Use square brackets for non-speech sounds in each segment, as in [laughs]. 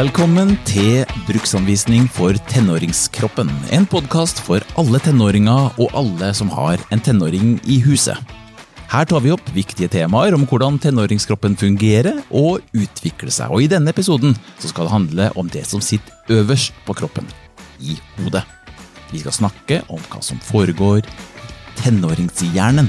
Velkommen til Bruksanvisning for tenåringskroppen. En podkast for alle tenåringer og alle som har en tenåring i huset. Her tar vi opp viktige temaer om hvordan tenåringskroppen fungerer og utvikler seg. Og I denne episoden skal det handle om det som sitter øverst på kroppen, i hodet. Vi skal snakke om hva som foregår i tenåringshjernen.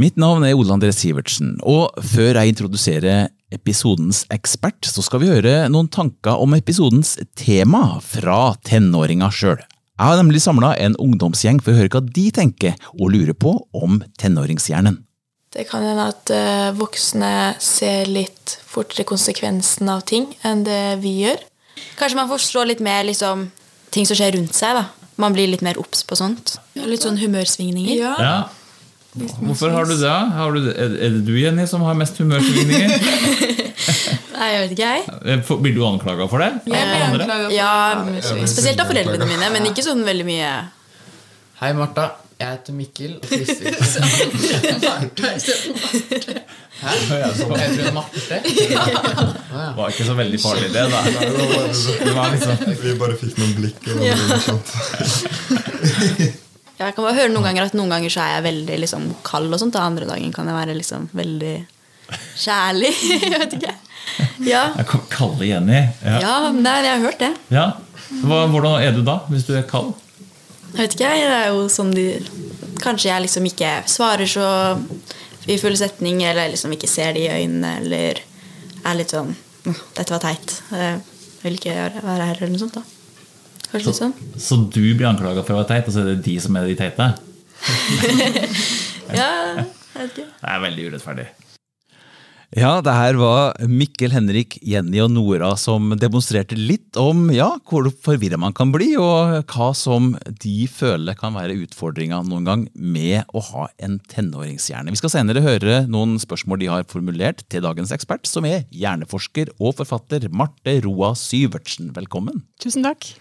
Mitt navn er Ole André Sivertsen, og før jeg introduserer episodens ekspert, så skal vi høre noen tanker om episodens tema fra tenåringa sjøl. Jeg har nemlig samla en ungdomsgjeng for å høre hva de tenker og lurer på om tenåringshjernen. Det kan hende at eh, voksne ser litt fortere konsekvensen av ting enn det vi gjør. Kanskje man forstår litt mer liksom, ting som skjer rundt seg. da. Man blir litt mer obs på sånt. Litt sånn humørsvingninger. Ja. Ja. Hvorfor har du det? Har du, er er det du, Jenny, som har mest humørsvingninger? [laughs] Nei, jeg vet ikke, jeg. Eh, Blir du anklaga for det? Jeg blir anklaget for Ja, Spesielt av foreldrene mine, men ikke sånn veldig mye. Hei, Martha. Jeg heter Mikkel. og Kristin. [laughs] Hæ? Jeg tror Marte. Det var ikke så veldig farlig, det. da. Det var liksom Vi bare fikk noen blikk. Og det var. Ja, [laughs] Jeg kan bare høre noen ganger at noen ganger så er jeg veldig liksom, kald, og sånt, og andre dagen kan jeg være liksom veldig kjærlig. [laughs] jeg vet ikke. Ja, kalle Jenny. Ja. ja nei, jeg har hørt det. ja. Hva, hvordan er du da, hvis du er kald? Jeg vet ikke. Det er jo sånn de Kanskje jeg liksom ikke svarer så i full setning, eller liksom ikke ser de i øynene, eller er litt sånn Dette var teit. Jeg vil ikke være her, eller noe sånt. da Kanskje litt sånn. Så du blir anklaga for å være teit, og så er det de som er de teite? [laughs] Ja, jeg vet ikke. Det er veldig urettferdig. Ja, det her var Mikkel, Henrik, Jenny og Nora som demonstrerte litt om ja, hvor forvirra man kan bli, og hva som de føler kan være utfordringa noen gang med å ha en tenåringshjerne. Vi skal senere høre noen spørsmål de har formulert til dagens ekspert, som er hjerneforsker og forfatter Marte Roa Syvertsen. Velkommen. Tusen takk.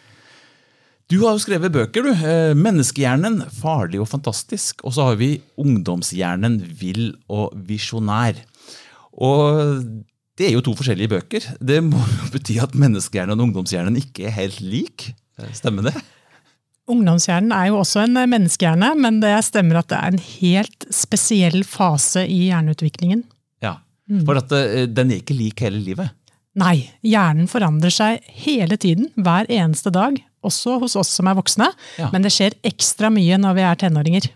Du har jo skrevet bøker, du. Eh, 'Menneskehjernen farlig og fantastisk'. Og så har vi 'Ungdomshjernen vill og visjonær'. Og det er jo to forskjellige bøker. Det må jo bety at menneskehjernen og ungdomshjernen ikke er helt lik. Eh, Stemmer det? Ungdomshjernen er jo også en eh, menneskehjerne, men det stemmer at det er en helt spesiell fase i hjerneutviklingen. Ja. For at den er ikke lik hele livet. Nei, hjernen forandrer seg hele tiden, hver eneste dag, også hos oss som er voksne, Ja. men det skjer ekstra mye når vi er tenåringer.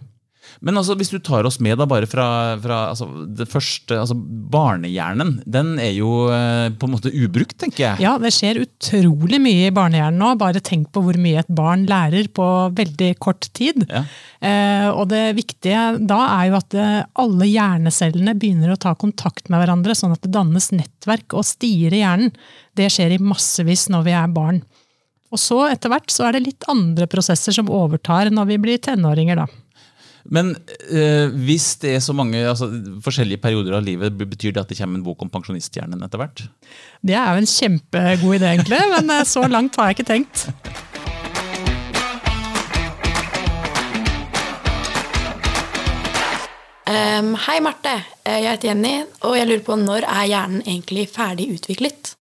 Men altså, hvis du tar oss med da bare fra, fra altså, det første altså Barnehjernen den er jo eh, på en måte ubrukt, tenker jeg. Ja, det skjer utrolig mye i barnehjernen nå, bare tenk på hvor mye et barn lærer på veldig kort tid. Ja. Eh, og det viktige da er jo at eh, alle hjernecellene begynner å ta kontakt med hverandre, sånn at det dannes nettverk og stier i hjernen. Det skjer i massevis når vi er barn. Og så etter hvert så er det litt andre prosesser som overtar når vi blir tenåringer, da. Men øh, hvis det er så mange altså, forskjellige perioder av livet, betyr det at det kommer en bok om pensjonisthjernen etter hvert? Det er jo en kjempegod idé, egentlig, men eh, så langt har jeg ikke tenkt. Um, hei, Marte. Eh, Jeg heter Jenny, og jeg lurer på når er hjernen egentlig ferdig utviklet?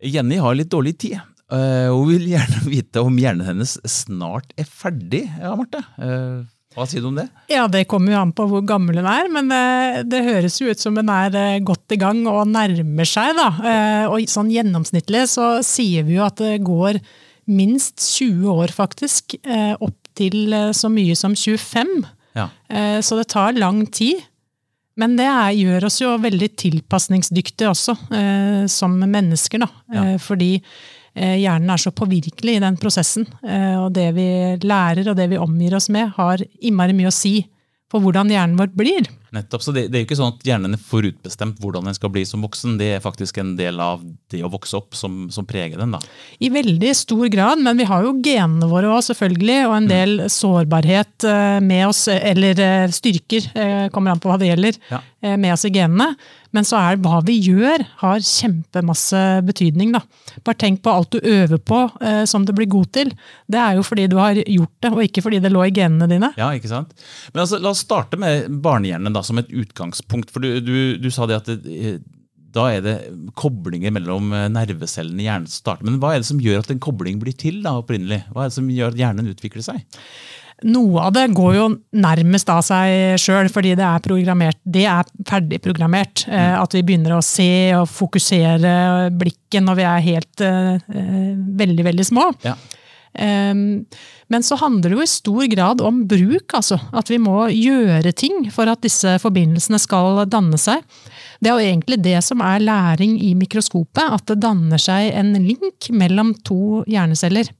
Jenny har litt dårlig tid. Eh, Hun vil gjerne [laughs] vite om hjernen hennes snart er ferdig. Ja, Marte, eh, hva sier du om det? Ja, Det kommer jo an på hvor gammel hun er, men eh, det høres jo ut som hun er godt i gang og nærmer seg. da. Og sånn gjennomsnittlig så sier vi jo at det går minst 20 år, faktisk, opp til så mye som 25. Ja. Så det tar lang tid. Men det er, gjør oss jo veldig tilpasningsdyktige også, som mennesker. da. Ja. Fordi hjernen er så påvirkelig i den prosessen. Eh, og det vi lærer og det vi omgir oss med, har innmari mye å si på hvordan hjernen vår blir. Nettopp, så det, det er jo ikke sånn at hjernen er forutbestemt hvordan den skal bli som voksen. Det er faktisk en del av det å vokse opp som, som preger den. da. I veldig stor grad, men vi har jo genene våre òg, selvfølgelig, og en del sårbarhet eh, med oss, eller eh, styrker, eh, kommer an på hva det gjelder, Ja. med oss i genene. Men så er hva vi gjør, har kjempemasse betydning. da. Bare tenk på alt du øver på som du blir god til. Det er jo fordi du har gjort det, og ikke fordi det lå i genene dine. Ja, ikke sant? Men altså, La oss starte med barnehjernen da, som et utgangspunkt. for Du, du, du sa det at det, eh, da er det koblinger mellom eh, nervecellene i hjernen som starter. Men hva er det som gjør at en kobling blir til da, opprinnelig? Hva er det som gjør at hjernen utvikler seg? Noe av det går jo nærmest av seg sjøl, fordi det er programmert. Det er ferdigprogrammert. Eh, at vi begynner å se og fokusere blikket når vi er helt veldig, veldig små. Ja. Um, men så handler det jo i stor grad om bruk, altså. At vi må gjøre ting for at disse forbindelsene skal danne seg. Det er jo egentlig det som er læring i mikroskopet, at det danner seg en link mellom to hjerneceller.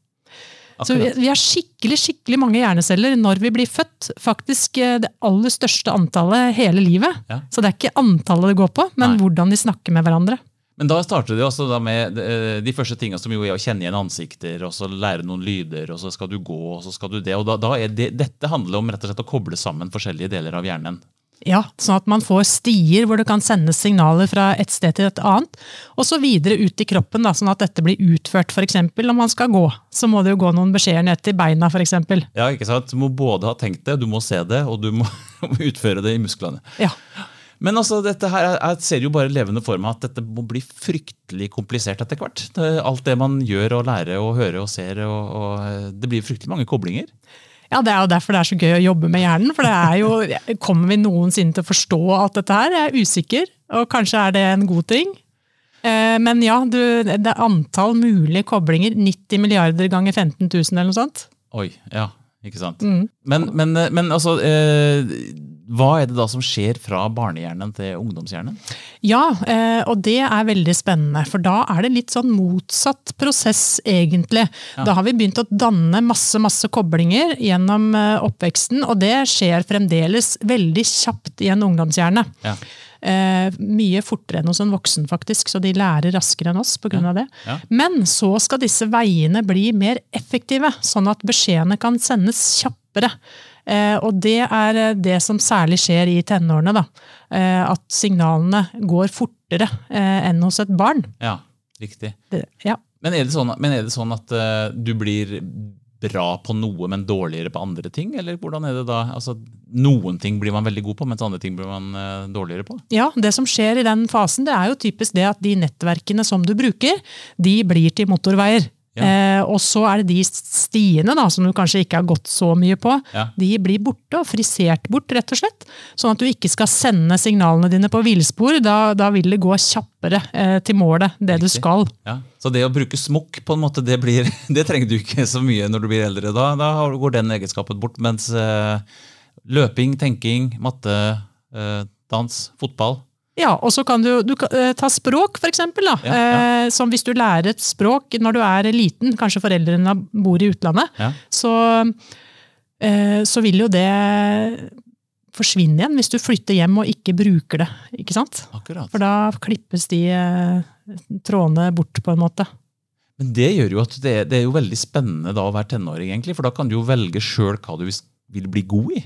Så vi, har skikkelig skikkelig mange hjerneceller når vi blir født. Faktisk eh, det aller største antallet hele livet. Ja. Så det er ikke antallet det går på, men Nei. hvordan de snakker med hverandre. Men da starter det også da med eh, de første tingene som jo er å kjenne igjen ansikter, og så lære noen lyder, og så skal du gå, og så skal du det. og da, da er det, Dette handler om rett og slett å koble sammen forskjellige deler av hjernen. Ja, Sånn at man får stier hvor det kan sendes signaler fra et sted til et annet. Og så videre ut i kroppen, da, sånn at dette blir utført. Eksempel, når man skal gå, så må det jo gå noen beskjeder ned til beina. For eksempel. Ja, ikke sant? Du må både ha tenkt det, du må se det, og du må [laughs] utføre det i musklene. ja. Men altså, dette her, er- jeg ser jo bare levende for meg at dette må bli fryktelig komplisert etter hvert. Alt det man gjør og lærer og hører og ser. Og, og eh, det blir fryktelig mange koblinger. Ja, Det er jo derfor det er så gøy å jobbe med hjernen. for det er jo, [laughs] Kommer vi noensinne til å forstå alt dette her? Jeg er usikker, og kanskje er det en god ting. Eh, Men ja, du, det er antall mulige koblinger. 90 milliarder ganger 15 000 eller noe sånt. Oi, ja, ikke sant. Men, men, eh, men altså, eh, hva er det da som skjer fra barnehjernen til ungdomshjernen? Ja, eh, og det er veldig spennende, for da er det litt sånn motsatt prosess, egentlig. Da har vi begynt å danne masse, masse koblinger gjennom eh, oppveksten, og det skjer fremdeles veldig kjapt i en ungdomshjerne. Ja. Eh, mye fortere enn hos en voksen, faktisk, så de lærer raskere enn oss pga. av det. Ja. Men så skal disse veiene bli mer effektive, sånn at beskjedene kan sendes kjappere. Eh, og det er eh, det som særlig skjer i tenårene. Da. Eh, at signalene går fortere enn hos et barn. Ja, riktig. Det, ja. Men er det sånn, men er det sånn at du blir bra på noe, men dårligere på andre ting? Eller hvordan er det da? Altså, noen ting blir man veldig god på, mens andre ting blir man dårligere på? ja, det som skjer i den fasen, det er jo typisk det at de nettverkene som du bruker, de blir til motorveier. Ja. Eh, og så er det de stiene da, som du kanskje ikke har gått så mye på, Ja. de blir borte og frisert bort, rett og slett. Sånn at du ikke skal sende signalene dine på villspor. Da, da vil det gå kjappere eh, til målet, det du skal. Ja, Så det å bruke smokk, på en måte, det, blir, [laughs] det trenger du ikke så mye når du blir eldre. Da, da går den egenskapen bort. Mens eh, løping, tenking, matte, eh, dans, fotball Ja, og så kan du, du eh, ta språk, eksempel. Ja, ja. Eh, som hvis du lærer et språk når du er liten, kanskje foreldrene bor i utlandet, Ja. så, eh, så vil jo det forsvinne igjen hvis du flytter hjem og ikke bruker det. ikke sant? Akkurat. For da klippes de trådene bort, på en måte. Men det gjør jo at det, det er jo veldig spennende da å være tenåring, egentlig, for da kan du jo velge sjøl hva du vis- vil bli god i.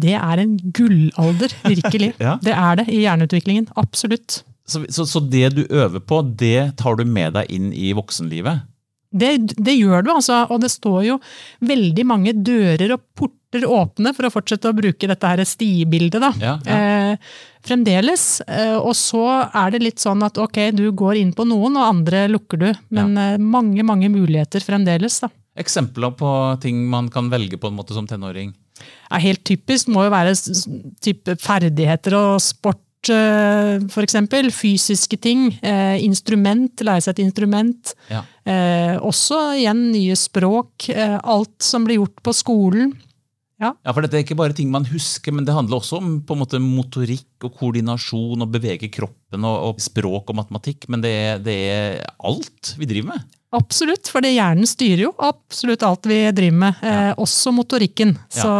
Det er en gullalder, virkelig. [laughs] Ja. Det er det i hjerneutviklingen. Absolutt. Så, så, så det du øver på, det tar du med deg inn i voksenlivet? Det, det gjør du, altså. Og det står jo veldig mange dører og porter åpne, for å fortsette å bruke dette her stibildet, da. Ja, ja. Eh, fremdeles. Eh, og så er det litt sånn at ok, du går inn på noen, og andre lukker du. Men eh, mange, mange muligheter fremdeles, da. Eksempler på ting man kan velge på en måte som tenåring? Er helt typisk må jo være type ferdigheter og sport, eh, for eksempel. Fysiske ting. eh, Instrument, lære seg et instrument. Ja. Eh, også igjen nye språk. eh, Alt som blir gjort på skolen. Ja, for Dette er ikke bare ting man husker, men det handler også om på en måte motorikk og koordinasjon og bevege kroppen og, og språk og matematikk. Men det er, det er alt vi driver med. Absolutt, for hjernen styrer jo absolutt alt vi driver med. Eh, også motorikken. Ja. Så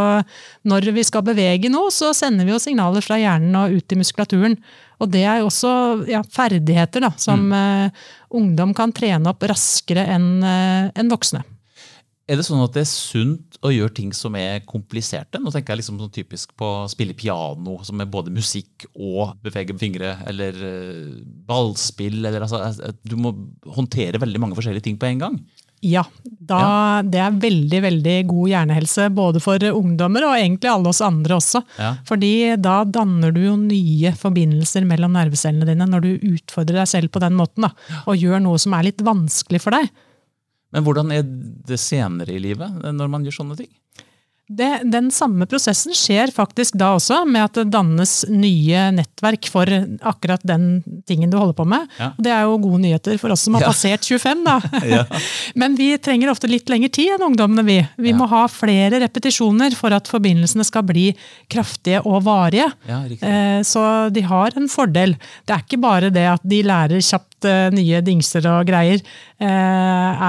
når vi skal bevege noe, så sender vi jo signaler fra hjernen og ut i muskulaturen. Og det er jo også ja, ferdigheter da, som Mm. eh, ungdom kan trene opp raskere enn eh, enn voksne. Er det sånn at det er sunt å gjøre ting som er kompliserte? Nå tenker jeg liksom sånn typisk på å spille piano, som er både musikk og bevege fingre, eller eh, ballspill. Eller, altså, eh, du må håndtere veldig mange forskjellige ting på en gang. Ja, da, det er veldig veldig god hjernehelse både for ungdommer og egentlig alle oss andre også. Ja. Fordi da danner du jo nye forbindelser mellom nervecellene dine når du utfordrer deg selv på den måten. Da, og gjør noe som er litt vanskelig for deg. Men hvordan er det senere i livet når man gjør sånne ting? Det, den samme prosessen skjer faktisk da også, med at det dannes nye nettverk for akkurat den tingen du holder på med. Ja. Det er jo gode nyheter for oss som har Ja. passert 25, da. [laughs] Ja. [laughs] Men vi trenger ofte litt lengre tid enn ungdommene, vi. Vi må ha flere repetisjoner for at forbindelsene skal bli kraftige og varige. Eh, Så de har en fordel. Det er ikke bare det at de lærer kjapt eh, nye dingser og greier. eh,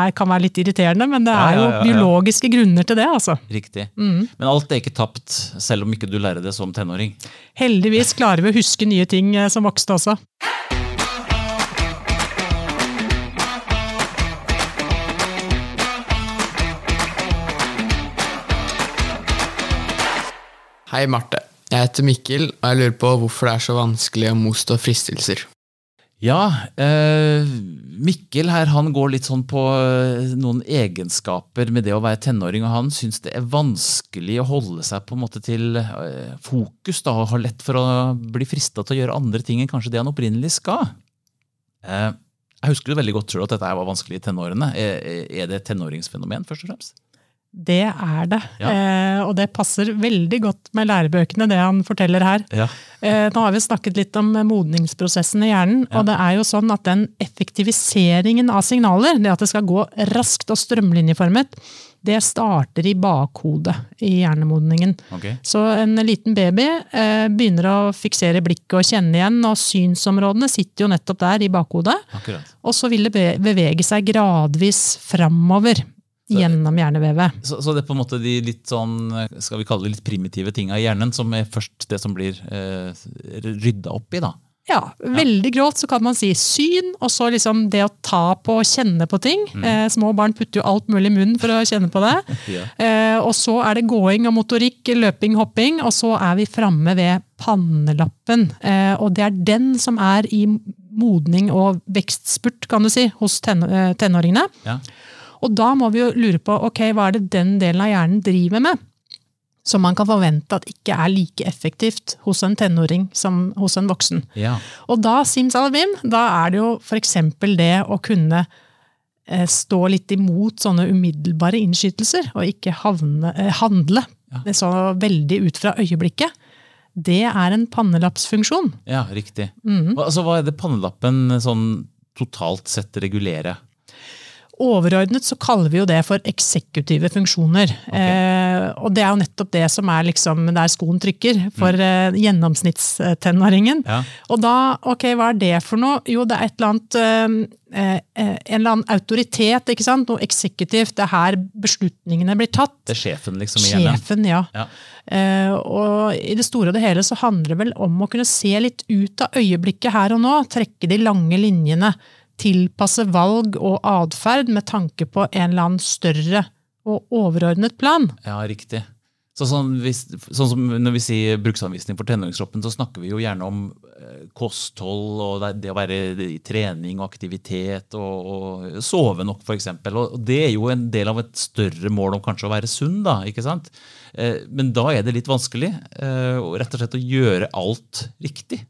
Er, kan være litt irriterende, men det er jo ja, ja, ja. biologiske grunner til det. altså. Riktig. Mm. Men alt er ikke tapt, selv om ikke du lærer det som tenåring. Heldigvis klarer vi å huske nye ting eh, som voksne også. Hei, Marte. Jeg heter Mikkel, og jeg lurer på hvorfor det er så vanskelig å motstå fristelser. Ja, eh, Mikkel her han går litt sånn på eh, noen egenskaper med det å være tenåring, og han syns det er vanskelig å holde seg på en måte til eh, fokus da, og har lett for å bli frista til å gjøre andre ting enn kanskje det han opprinnelig skal. Eh, jeg husker jo veldig godt selv at dette var vanskelig i tenårene. Er, er det et tenåringsfenomen, først og fremst? Det er det. Ja. Eh, og det passer veldig godt med lærebøkene, det han forteller her. Ja. Eh, nå har vi snakket litt om modningsprosessen i hjernen. Ja. Og det er jo sånn at den effektiviseringen av signaler, det at det skal gå raskt og strømlinjeformet, det starter i bakhodet i hjernemodningen. Okay. Så en liten baby eh, begynner å fiksere blikket og kjenne igjen, og synsområdene sitter jo nettopp der i bakhodet. Akkurat. Og så vil det bevege seg gradvis framover gjennom hjernevevet. Så, så det er på en måte de litt sånn, skal vi kalle det litt primitive tinga i hjernen, som er først det som blir eh, rydda opp i, da? Ja, veldig grovt så kan man si syn, og så liksom det å ta på og kjenne på ting. Eh, små barn putter jo alt mulig i munnen for å kjenne på det. [laughs] Ja. Eh, og så er det gåing og motorikk, løping, hopping, og så er vi framme ved pannelappen. Eh, og det er den som er i modning og vekstspurt, kan du si, hos ten eh, tenåringene. Ja. Og da må vi jo lure på ok, hva er det den delen av hjernen driver med? Som man kan forvente at ikke er like effektivt hos en tenåring som hos en voksen. ja. Og da, simsalabim, da er det jo f.eks. det å kunne eh, stå litt imot sånne umiddelbare innskytelser, og ikke havne, eh, handle ja. så veldig ut fra øyeblikket. Det er en pannelappsfunksjon. Ja, riktig. Mm. Altså, hva er det pannelappen sånn totalt sett regulerer? Overordnet så kaller vi jo det for eksekutive funksjoner. Eh, og det er jo nettopp det som er liksom der skoen trykker for eh, gjennomsnittstenåringen. Ja. Og da, ok, hva er det for noe? Jo, det er et eller annet eh, eh, En eller annen autoritet, ikke sant? Noe eksekutivt. Det er her beslutningene blir tatt. Det er sjefen liksom Igjen. Sjefen, ja. Ja. Eh, og i det store og det hele så handler det vel om å kunne se litt ut av øyeblikket her og nå. Trekke de lange linjene. Tilpasse valg og atferd med tanke på en eller annen større og overordnet plan. Ja, riktig. Så sånn, hvis, sånn som Når vi sier bruksanvisning for tenåringskroppen, så snakker vi jo gjerne om eh, kosthold og det, å være i trening og aktivitet og, og sove nok, f.eks. Og det er jo en del av et større mål om kanskje å være sunn, da. ikke sant? Eh, Men da er det litt vanskelig eh, rett og slett å gjøre alt riktig.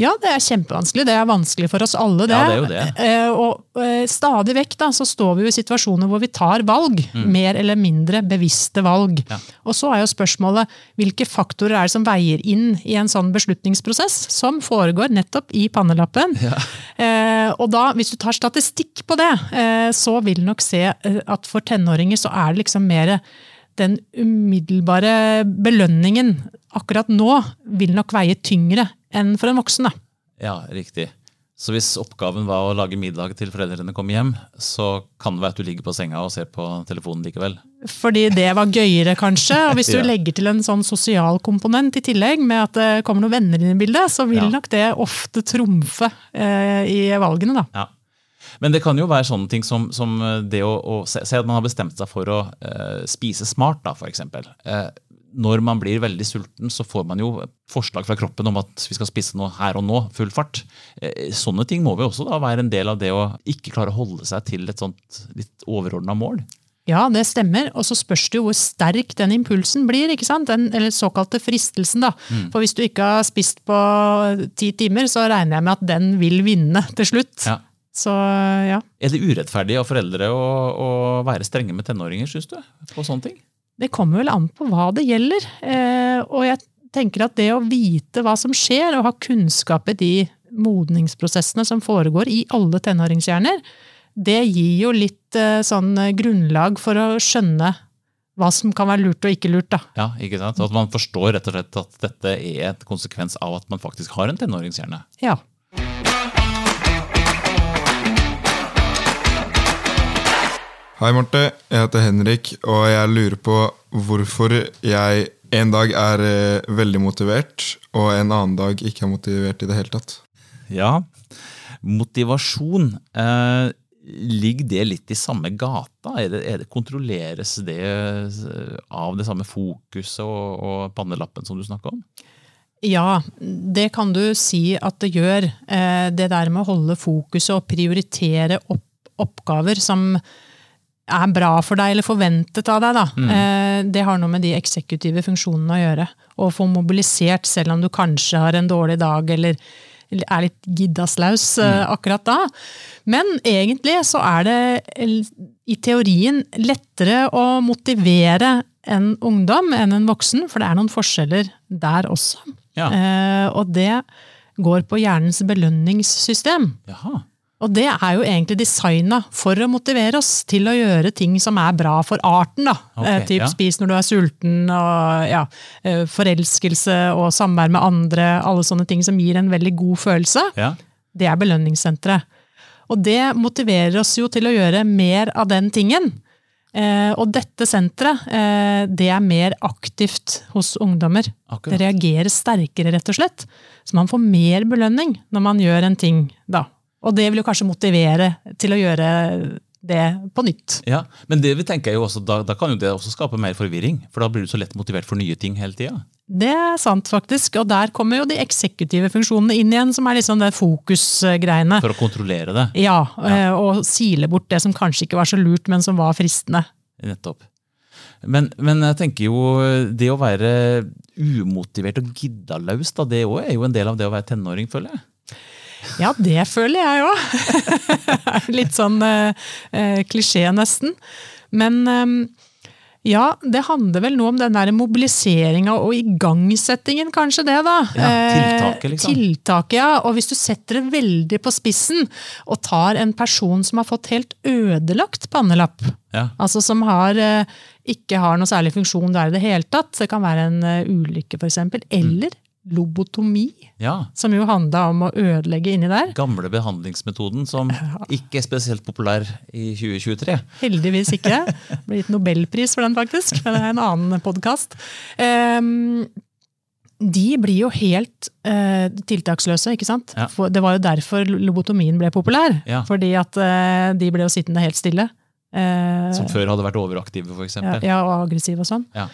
Ja, det er kjempevanskelig. Det er vanskelig for oss alle, det. Ja, det det. Eh, og eh, stadig vekk da, så står vi i situasjoner hvor vi tar valg. Mer eller mindre bevisste valg. Mm. Ja. Og så er jo spørsmålet hvilke faktorer er det som veier inn i en sånn beslutningsprosess, som foregår nettopp i pannelappen. Ja. og da, hvis du tar statistikk på det, eh, så vil du nok se eh, at for tenåringer så er det liksom mer den umiddelbare belønningen akkurat nå vil nok veie tyngre enn for en voksen. Da. Ja, riktig. Så hvis oppgaven var å lage middag til foreldrene kommer hjem, så kan det være at du ligger på senga og ser på telefonen likevel. Fordi det var gøyere, kanskje. Og hvis [laughs] du Ja. legger til en sånn sosial komponent i tillegg, med at det kommer noen venner inn i bildet, så vil Ja. nok det ofte trumfe eh, i valgene, da. Ja. Men det kan jo være sånne ting som, som det å, å se, se at man har bestemt seg for å eh, spise smart, da, f.eks. Eh, når man blir veldig sulten, så får man jo forslag fra kroppen om at vi skal spise noe her og nå, full fart. Eh, sånne ting må vi også da være en del av det å ikke klare å holde seg til et sånt litt overordna mål. Ja, det stemmer. Og så spørs det jo hvor sterk den impulsen blir. ikke sant? Den eller såkalte fristelsen. da. For hvis du ikke har spist på ti timer, så regner jeg med at den vil vinne til slutt. Ja. Så ja. Er det urettferdig av foreldre å, å være strenge med tenåringer, syns du? På sånne ting? Det kommer vel an på hva det gjelder. Eh, og jeg tenker at det å vite hva som skjer, og ha kunnskap i de modningsprosessene som foregår i alle tenåringshjerner, det gir jo litt eh, sånn eh, grunnlag for å skjønne hva som kan være lurt og ikke lurt. da. Ja, ikke sant? At man forstår rett og slett at dette er et konsekvens av at man faktisk har en tenåringshjerne. Ja. Hei, Marte. Jeg heter Henrik, og jeg lurer på hvorfor jeg en dag er eh, veldig motivert, og en annen dag ikke er motivert i det hele tatt. Ja, motivasjon. Eh, ligger det litt i samme gata? Er det, er det, kontrolleres det eh, av det samme fokuset og, og pannelappen som du snakka om? Ja, det kan du si at det gjør. Eh, det der med å holde fokuset og prioritere opp oppgaver som er bra for deg eller forventet av deg. Da. Mm. Det har noe med de eksekutive funksjonene å gjøre. Å få mobilisert selv om du kanskje har en dårlig dag eller er litt giddaslaus mm. akkurat da. Men egentlig så er det i teorien lettere å motivere en ungdom enn en voksen, for det er noen forskjeller der også. Ja. Eh, og det går på hjernens belønningssystem. Jaha. Og det er jo egentlig designa for å motivere oss til å gjøre ting som er bra for arten. da. Ok, eh, typ ja. spis når du er sulten, og ja, eh, forelskelse og samvær med andre. Alle sånne ting som gir en veldig god følelse. Ja. Det er belønningssenteret. Og det motiverer oss jo til å gjøre mer av den tingen. Eh, og dette senteret, eh, det er mer aktivt hos ungdommer. Akkurat. Det reagerer sterkere, rett og slett. Så man får mer belønning når man gjør en ting, da. Og det vil jo kanskje motivere til å gjøre det på nytt. Ja, Men det vi tenker er jo også, da, da kan jo det også skape mer forvirring. For da blir du så lett motivert for nye ting hele tida. Det er sant, faktisk. Og der kommer jo de eksekutive funksjonene inn igjen, som er liksom det fokusgreiene. For å kontrollere det. Ja, ja, og sile bort det som kanskje ikke var så lurt, men som var fristende. Nettopp. Men, men jeg tenker jo det å være umotivert og giddalaus, da, det òg er jo en del av det å være tenåring, føler jeg. Ja, det føler jeg òg. [laughs] Litt sånn eh, eh, klisjé, nesten. Men eh, ja, det handler vel noe om den der mobiliseringa og igangsettingen, kanskje det, da. Ja, Eh, tiltaket, liksom. Tiltaket, ja. Og hvis du setter det veldig på spissen, og tar en person som har fått helt ødelagt pannelapp, Ja. altså som har, eh, ikke har noe særlig funksjon der i det hele tatt, det kan være en eh, ulykke f.eks., eller lobotomi, ja. som jo handla om å ødelegge inni der. Gamle behandlingsmetoden som [laughs] ikke er spesielt populær i 2023. Heldigvis ikke. [laughs] Det ble gitt nobelpris for den, faktisk. Men det er en annen podkast. de blir jo helt uh, tiltaksløse, ikke sant? Ja. For det var jo derfor lobotomien ble populær. Ja. Fordi at uh, de ble jo sittende helt stille. Uh, Som før hadde vært overaktive, f.eks. ja, ja, og aggressive og sånn. Ja.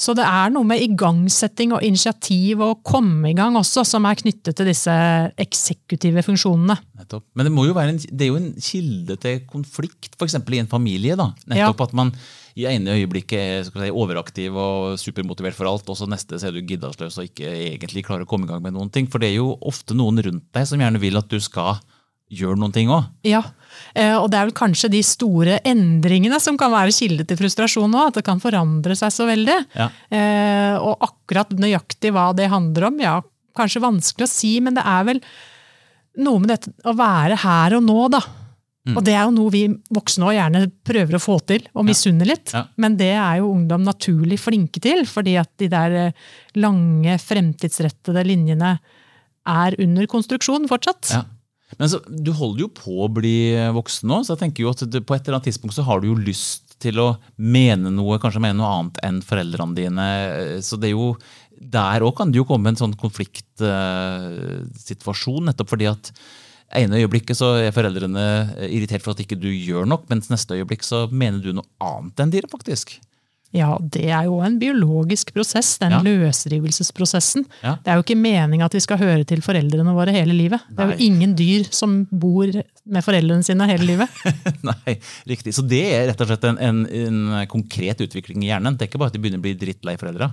Så det er noe med igangsetting og initiativ og komme i gang også, som er knyttet til disse eksekutive funksjonene. Nettopp. Men det, må jo være en, det er jo en kilde til konflikt, f.eks. i en familie. da. Nettopp at man i ene øyeblikket er skal si, overaktiv og supermotivert for alt, og så neste så er du giddasløs og ikke egentlig klarer å komme i gang med noen ting. For det er jo ofte noen rundt deg som gjerne vil at du skal gjøre noen ting òg. Ja, eh, og det er vel kanskje de store endringene som kan være kilde til frustrasjon òg. At det kan forandre seg så veldig. Ja. Eh, Og akkurat nøyaktig hva det handler om, ja, kanskje vanskelig å si, men det er vel noe med dette å være her og nå, da. Mm. Og det er jo noe vi voksne også gjerne prøver å få til, og misunner litt. Ja. Men det er jo ungdom naturlig flinke til, fordi at de der eh, lange, fremtidsrettede linjene er under konstruksjon fortsatt. Ja. Men så, du holder jo på å bli voksen nå, så jeg tenker jo at på et eller annet tidspunkt så har du jo lyst til å mene noe, kanskje mene noe annet enn foreldrene dine. Så det er jo, der òg kan det jo komme en sånn konfliktsituasjon, nettopp fordi at ene øyeblikket så er foreldrene irritert for at ikke du gjør nok, mens neste øyeblikk så mener du noe annet enn dyret, faktisk. Ja, det er jo en biologisk prosess, den Ja. løsrivelsesprosessen. Ja. Det er jo ikke meninga at vi skal høre til foreldrene våre hele livet. Det er jo ingen dyr som bor med foreldrene sine hele livet. [laughs] Nei, riktig. Så det er rett og slett en, en, en konkret utvikling i hjernen. Det er ikke bare at de begynner å bli drittlei foreldra.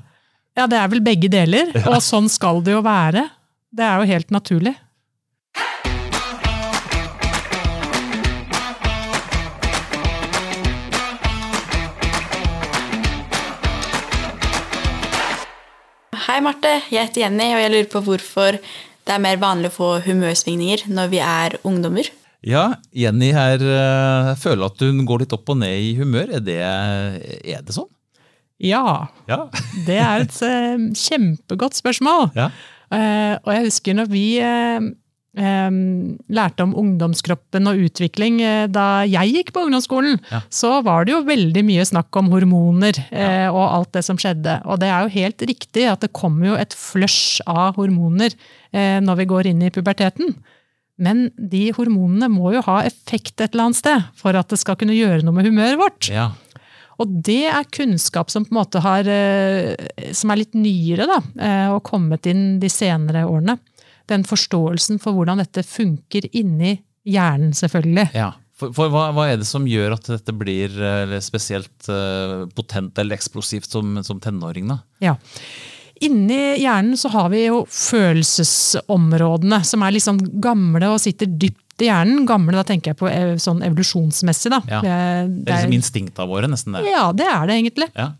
Ja, det er vel begge deler, og sånn skal det jo være. Det er jo helt naturlig. Hei, Marte. Jeg heter Jenny, og jeg lurer på hvorfor det er mer vanlig å få humørsvingninger når vi er ungdommer. Ja, Jenny her eh, føler at hun går litt opp og ned i humør. Er det, er det sånn? Ja, Ja. [laughs] det er et eh, kjempegodt spørsmål. ja. Eh, og jeg husker når vi lærte om ungdomskroppen og utvikling eh, da jeg gikk på ungdomsskolen, Ja. så var det jo veldig mye snakk om hormoner ja. og alt det som skjedde. Og det er jo helt riktig at det kommer jo et flush av hormoner eh, når vi går inn i puberteten. Men de hormonene må jo ha effekt et eller annet sted for at det skal kunne gjøre noe med humøret vårt. ja. Og det er kunnskap som på en måte har, eh, som er litt nyere da, eh, og kommet inn de senere årene. Den forståelsen for hvordan dette funker inni hjernen, selvfølgelig. ja. For, for hva, hva er det som gjør at dette blir eh, eller spesielt uh, potent eller eksplosivt som, som tenåring? da? Ja. Inni hjernen så har vi jo følelsesområdene, som er liksom gamle og sitter dypt i hjernen. Gamle, da tenker jeg på eh, sånn evolusjonsmessig, da. Ja. Eh, Det er liksom instinkta våre, nesten. det. ja, det er det egentlig. Ja.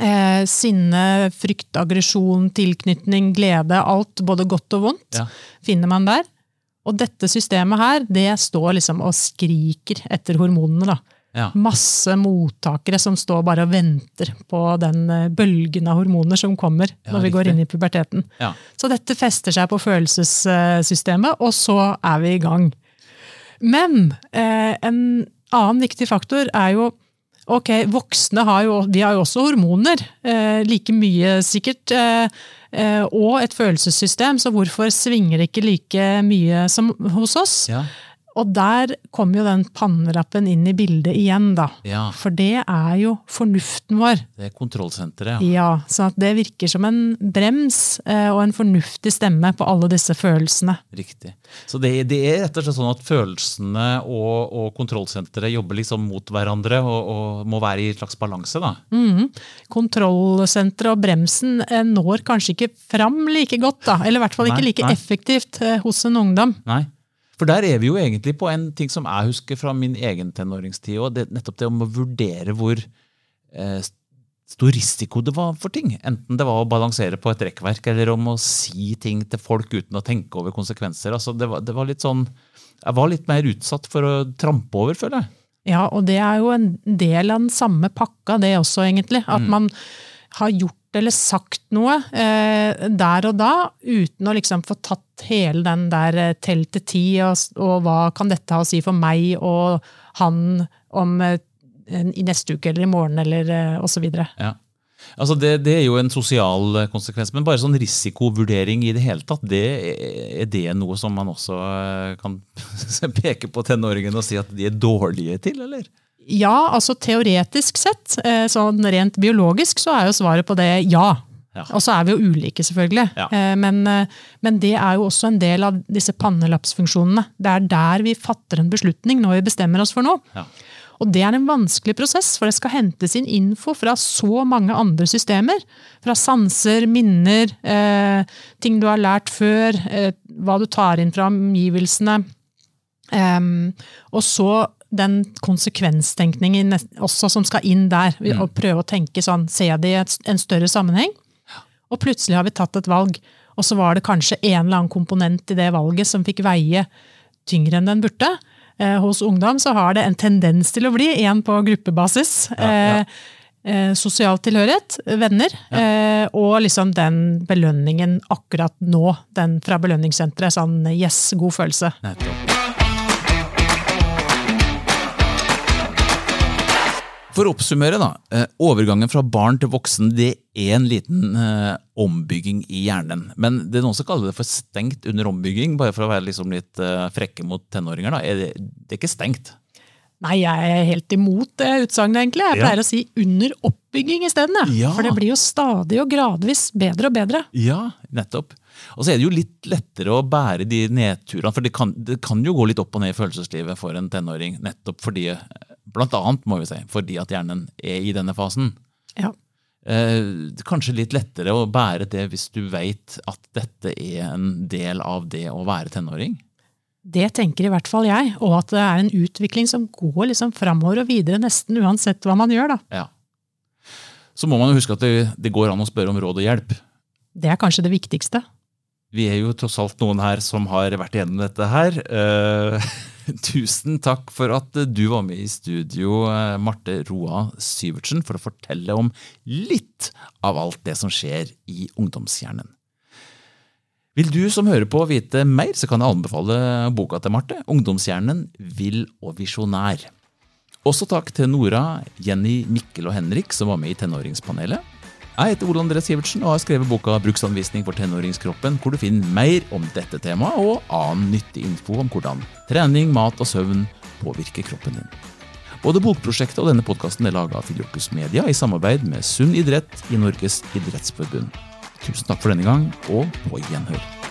Eh, sinne, frykt, aggresjon, tilknytning, glede. Alt, både godt og vondt, Ja. finner man der. Og dette systemet her, det står liksom og skriker etter hormonene. da. Ja. Masse mottakere som står bare og venter på den eh, bølgen av hormoner som kommer Ja, når vi går inn i puberteten. Ja. Så dette fester seg på følelsessystemet, og så er vi i gang. Men eh, en annen viktig faktor er jo Ok, voksne har jo, de har jo også hormoner, eh, like mye sikkert, eh, eh, og et følelsessystem, så hvorfor svinger det ikke like mye som hos oss? Ja. Og der kommer jo den pannerappen inn i bildet igjen, da. ja. For det er jo fornuften vår. Det er kontrollsenteret. Ja. Ja, så det virker som en brems eh, og en fornuftig stemme på alle disse følelsene. Riktig. Så det, det er rett og slett sånn at følelsene og, og kontrollsenteret jobber liksom mot hverandre og, og må være i en slags balanse, da. Mm. Kontrollsenteret og bremsen eh, når kanskje ikke fram like godt, da. Eller i hvert fall ikke Nei, like nei. effektivt eh, hos en ungdom. Nei. For der er vi jo egentlig på en ting som jeg husker fra min egen tenåringstid, og det, nettopp det om å vurdere hvor eh, stor risiko det var for ting. Enten det var å balansere på et rekkverk, eller om å si ting til folk uten å tenke over konsekvenser. Altså, det, var, det var litt sånn Jeg var litt mer utsatt for å trampe over, føler jeg. Ja, og det er jo en del av den samme pakka, det også, egentlig. At man har gjort eller sagt noe eh, der og da, uten å liksom få tatt hele den der eh, tell til ti, og, og hva kan dette ha å si for meg og han om eh, i neste uke eller i morgen, eller eh. Ja. Altså det, det er jo en sosial eh, konsekvens, men bare sånn risikovurdering i det hele tatt, det, er det noe som man også eh, kan [laughs] peke på tenåringene og si at de er dårlige til, eller? Ja, altså teoretisk sett, eh, sånn rent biologisk, så er jo svaret på det ja. Ja. Og så er vi jo ulike, selvfølgelig. Ja. Eh, Men, eh, men det er jo også en del av disse pannelappsfunksjonene. Det er der vi fatter en beslutning når vi bestemmer oss for noe. Ja. Og det er en vanskelig prosess, for det skal hentes inn info fra så mange andre systemer. Fra sanser, minner, eh, ting du har lært før, eh, hva du tar inn fra omgivelsene. Em, og så den konsekvenstenkningen også som skal inn der. Og prøve å tenke sånn, se det i en større sammenheng. Og plutselig har vi tatt et valg, og så var det kanskje en eller annen komponent i det valget som fikk veie tyngre enn den burde. Eh, hos ungdom så har det en tendens til å bli en på gruppebasis. ja. ja. eh, sosial tilhørighet, venner, eh, og liksom den belønningen akkurat nå. Den fra belønningssenteret. Sånn yes, god følelse. Nettopp. For å oppsummere, da. eh, Overgangen fra barn til voksen det er en liten eh, ombygging i hjernen. Men det er noen som kaller det for stengt under ombygging, bare for å være liksom litt eh, frekke mot tenåringer. da. Er det, det er ikke stengt. Nei, jeg er helt imot det utsagnet, egentlig. Jeg Ja. pleier å si under oppbygging isteden. Ja. For det blir jo stadig og gradvis bedre og bedre. Ja, nettopp. Og så er det jo litt lettere å bære de nedturene, for det kan, det kan jo gå litt opp og ned i følelseslivet for en tenåring, nettopp fordi, eh, blant annet må vi si, fordi at hjernen er i denne fasen. Ja. Eh, kanskje litt lettere å bære det hvis du vet at dette er en del av det å være tenåring. Det tenker i hvert fall jeg, og at det er en utvikling som går liksom framover og videre nesten uansett hva man gjør. da. Ja. Så må man jo huske at det, det går an å spørre om råd og hjelp. Det er kanskje det viktigste. Vi er jo tross alt noen her som har vært igjennom dette her. Eh, [laughs] tusen takk for at du var med i studio, eh, Marte Roa Syvertsen, for å fortelle om litt av alt det som skjer i ungdomshjernen. Vil du som hører på vite mer, så kan jeg anbefale boka til Marte, 'Ungdomshjernen vill og visjonær'. Også takk til Nora, Jenny, Mikkel og Henrik som var med i Tenåringspanelet. Jeg heter Ole André Sivertsen og har skrevet boka 'Bruksanvisning for tenåringskroppen', hvor du finner mer om dette temaet og annen nyttig info om hvordan trening, mat og søvn påvirker kroppen din. Både bokprosjektet og denne podkasten er laga av Filiokus Media i samarbeid med Sunn idrett i Norges idrettsforbund. Tusen takk for denne gang, og på gjenhør.